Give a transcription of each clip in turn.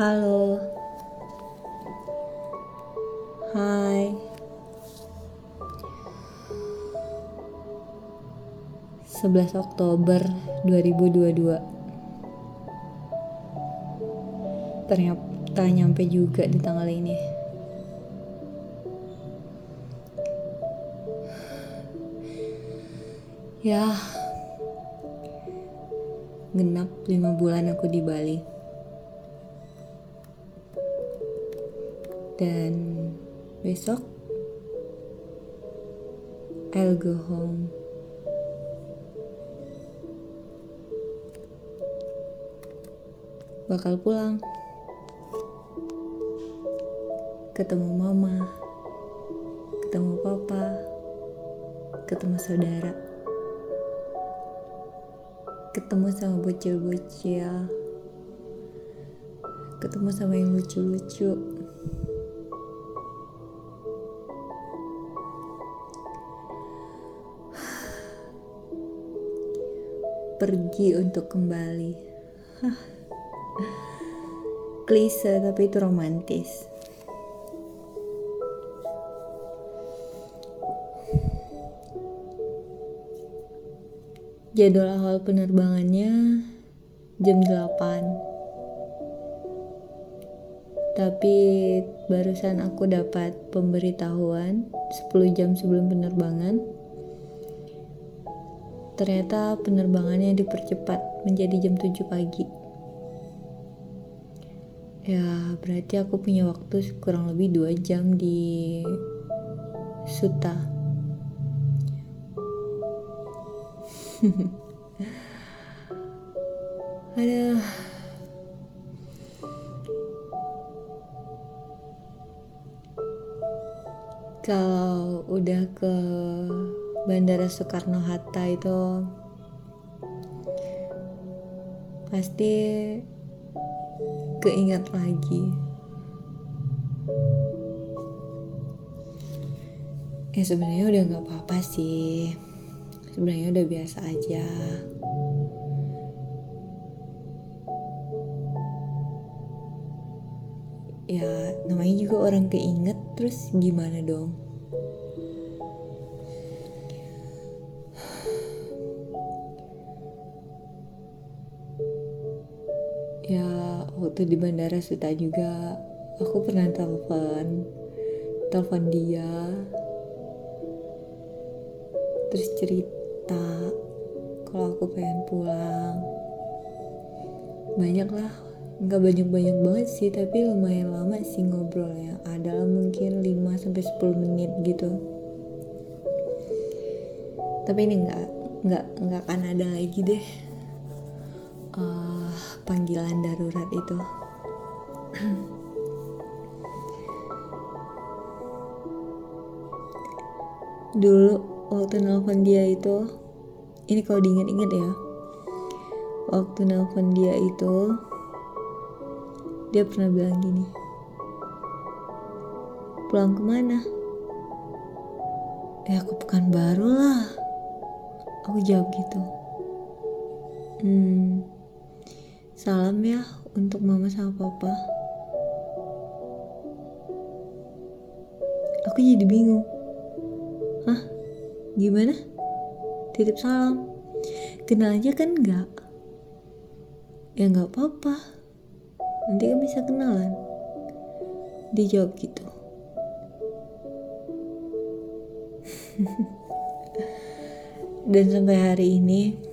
Halo. Hai. Sebelas Oktober 2022 Ternyata nyampe juga di tanggal ini Ya Genap lima bulan aku di Bali dan besok I'll go home. Bakal pulang. Ketemu mama ketemu papa ketemu saudara ketemu sama bocil-bocil ketemu sama yang lucu-lucu pergi untuk kembali. Klise tapi itu romantis. Jadwal awal penerbangannya jam 8. Tapi barusan aku dapat pemberitahuan 10 jam sebelum penerbangan ternyata penerbangannya dipercepat menjadi jam 7 pagi. Ya, berarti aku punya waktu kurang lebih 2 jam di Suta. Ada Kalau udah ke Bandara Soekarno-Hatta itu pasti keinget lagi. Ya sebenarnya udah nggak apa-apa sih. Sebenarnya udah biasa aja. Ya namanya juga orang keinget terus gimana dong? Waktu di bandara Suta juga aku pernah telepon telepon dia. Terus cerita kalau aku pengen pulang. Banyak lah nggak banyak-banyak banget sih tapi lumayan lama sih ngobrolnya. Adalah mungkin 5 sampai 10 menit gitu. Tapi ini nggak nggak nggak akan ada lagi deh uh, panggilan darurat itu. Dulu waktu nelfon dia itu, ini kalau diinget-inget ya, waktu nelfon dia itu, dia pernah bilang gini, pulang ke mana? Ya aku pekan baru lah. Aku jawab gitu. Hmm, Salam ya untuk mama sama papa. Aku jadi bingung. Hah? Gimana? Titip salam. Kenal aja kan enggak? Ya enggak apa-apa. Nanti kan bisa kenalan. Dia jawab gitu. Dan sampai hari ini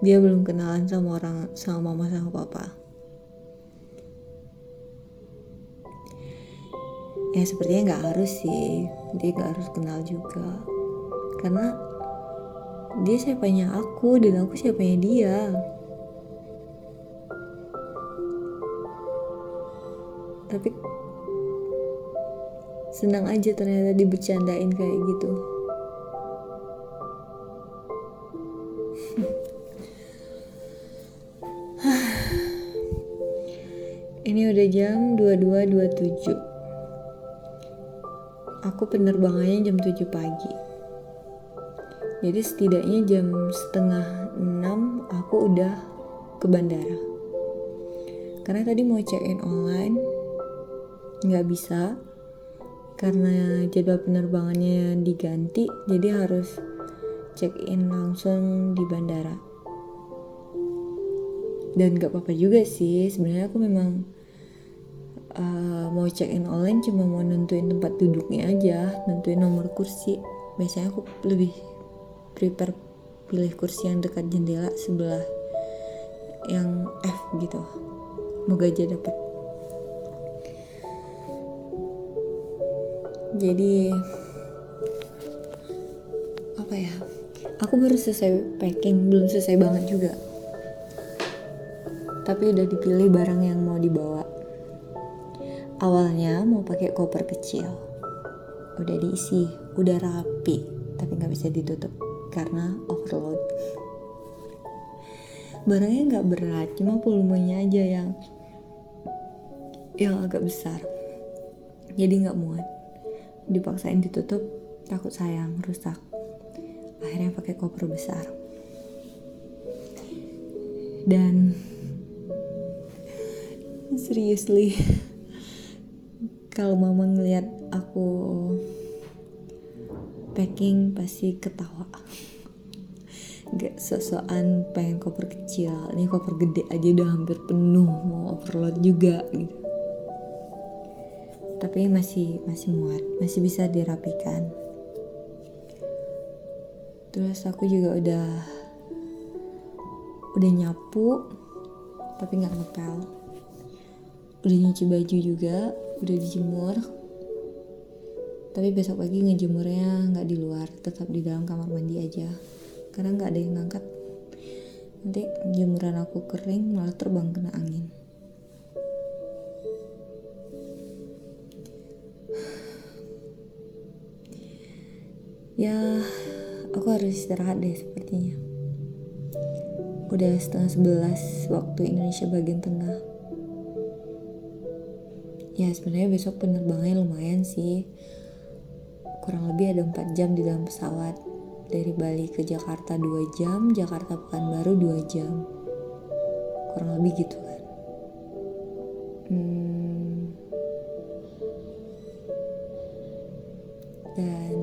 dia belum kenalan sama orang sama mama sama papa. Ya sepertinya nggak harus sih. Dia nggak harus kenal juga. Karena dia siapanya aku dan aku siapanya dia. Tapi senang aja ternyata dibercandain kayak gitu jam 22.27. Aku penerbangannya jam 7 pagi. Jadi setidaknya jam setengah 6 aku udah ke bandara karena tadi mau check in online nggak bisa karena jadwal penerbangannya diganti jadi harus check in langsung di bandara dan gak apa-apa juga sih sebenarnya aku memang uh, mau check in online cuma mau nentuin tempat duduknya aja nentuin nomor kursi. Biasanya aku lebih prepare pilih kursi yang dekat jendela sebelah yang F gitu. Moga aja dapet. Jadi apa ya? Aku baru selesai packing belum selesai banget juga. Tapi udah dipilih barang yang mau dibawa awalnya mau pakai koper kecil. Udah diisi udah rapi tapi nggak bisa ditutup karena overload. Barangnya nggak berat cuma volumenya aja yang yang agak besar. Jadi nggak muat. Dipaksain ditutup takut sayang rusak. Akhirnya pakai koper besar. Dan seriously kalau mama ngeliat aku packing pasti ketawa. Gak sosokan pengen koper kecil. Ini koper gede aja udah hampir penuh mau overload juga gitu. Tapi masih masih muat masih bisa dirapikan. Terus aku juga udah udah nyapu tapi nggak ngepel udah nyuci baju juga udah dijemur. Tapi besok pagi ngejemurnya nggak di luar tetap di dalam kamar mandi aja. Karena nggak ada yang ngangkat. Nanti jemuran aku kering malah terbang kena angin. Ya aku harus istirahat deh sepertinya. Udah setengah sebelas waktu Indonesia bagian tengah ya sebenarnya besok penerbangannya lumayan sih. Kurang lebih ada 4 jam di dalam pesawat. Dari Bali ke Jakarta 2 jam Jakarta Pekanbaru 2 jam. Kurang lebih gitu kan. Hmm, dan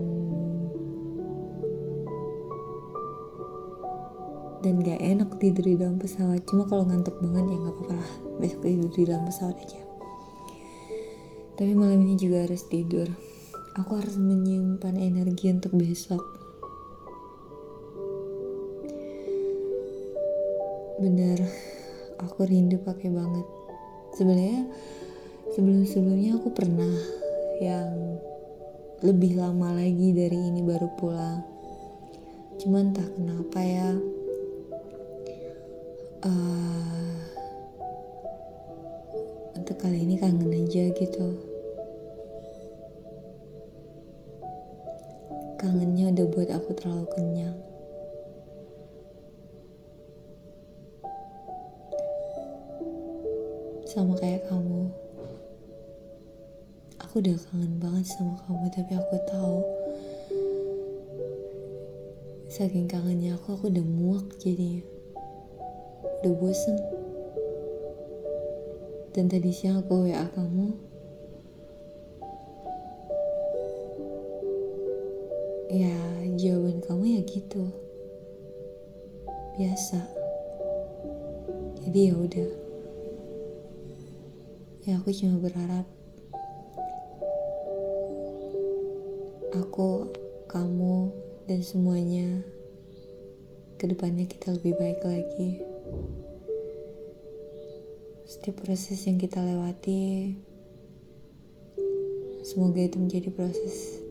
dan gak enak tidur di dalam pesawat. Cuma kalau ngantuk banget ya nggak apa-apa lah. Besok tidur di dalam pesawat aja tapi malam ini juga harus tidur. Aku harus menyimpan energi untuk besok. Bener aku rindu pakai banget. Sebenarnya sebelum sebelumnya aku pernah yang lebih lama lagi dari ini baru pulang. Cuman entah kenapa ya uh, untuk kali ini kangen aja gitu kangennya udah buat aku terlalu kenyang. Sama kayak kamu. Aku udah kangen banget sama kamu tapi aku tahu saking kangennya aku aku udah muak jadinya. Udah bosen. Dan tadi siang aku WA kamu ya jawaban kamu ya gitu. Biasa. Jadi ya udah. Ya aku cuma berharap aku kamu dan semuanya ke depannya kita lebih baik lagi. Setiap proses yang kita lewati semoga itu menjadi proses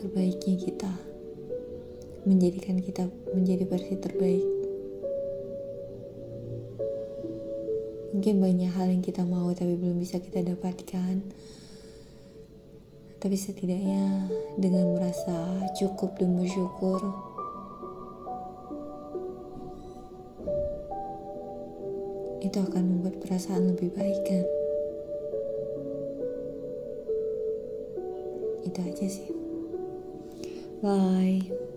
terbaiknya kita menjadikan kita menjadi versi terbaik. Mungkin banyak hal yang kita mau tapi belum bisa kita dapatkan. Tapi setidaknya dengan merasa cukup dan bersyukur itu akan membuat perasaan lebih baik kan? Itu aja sih bye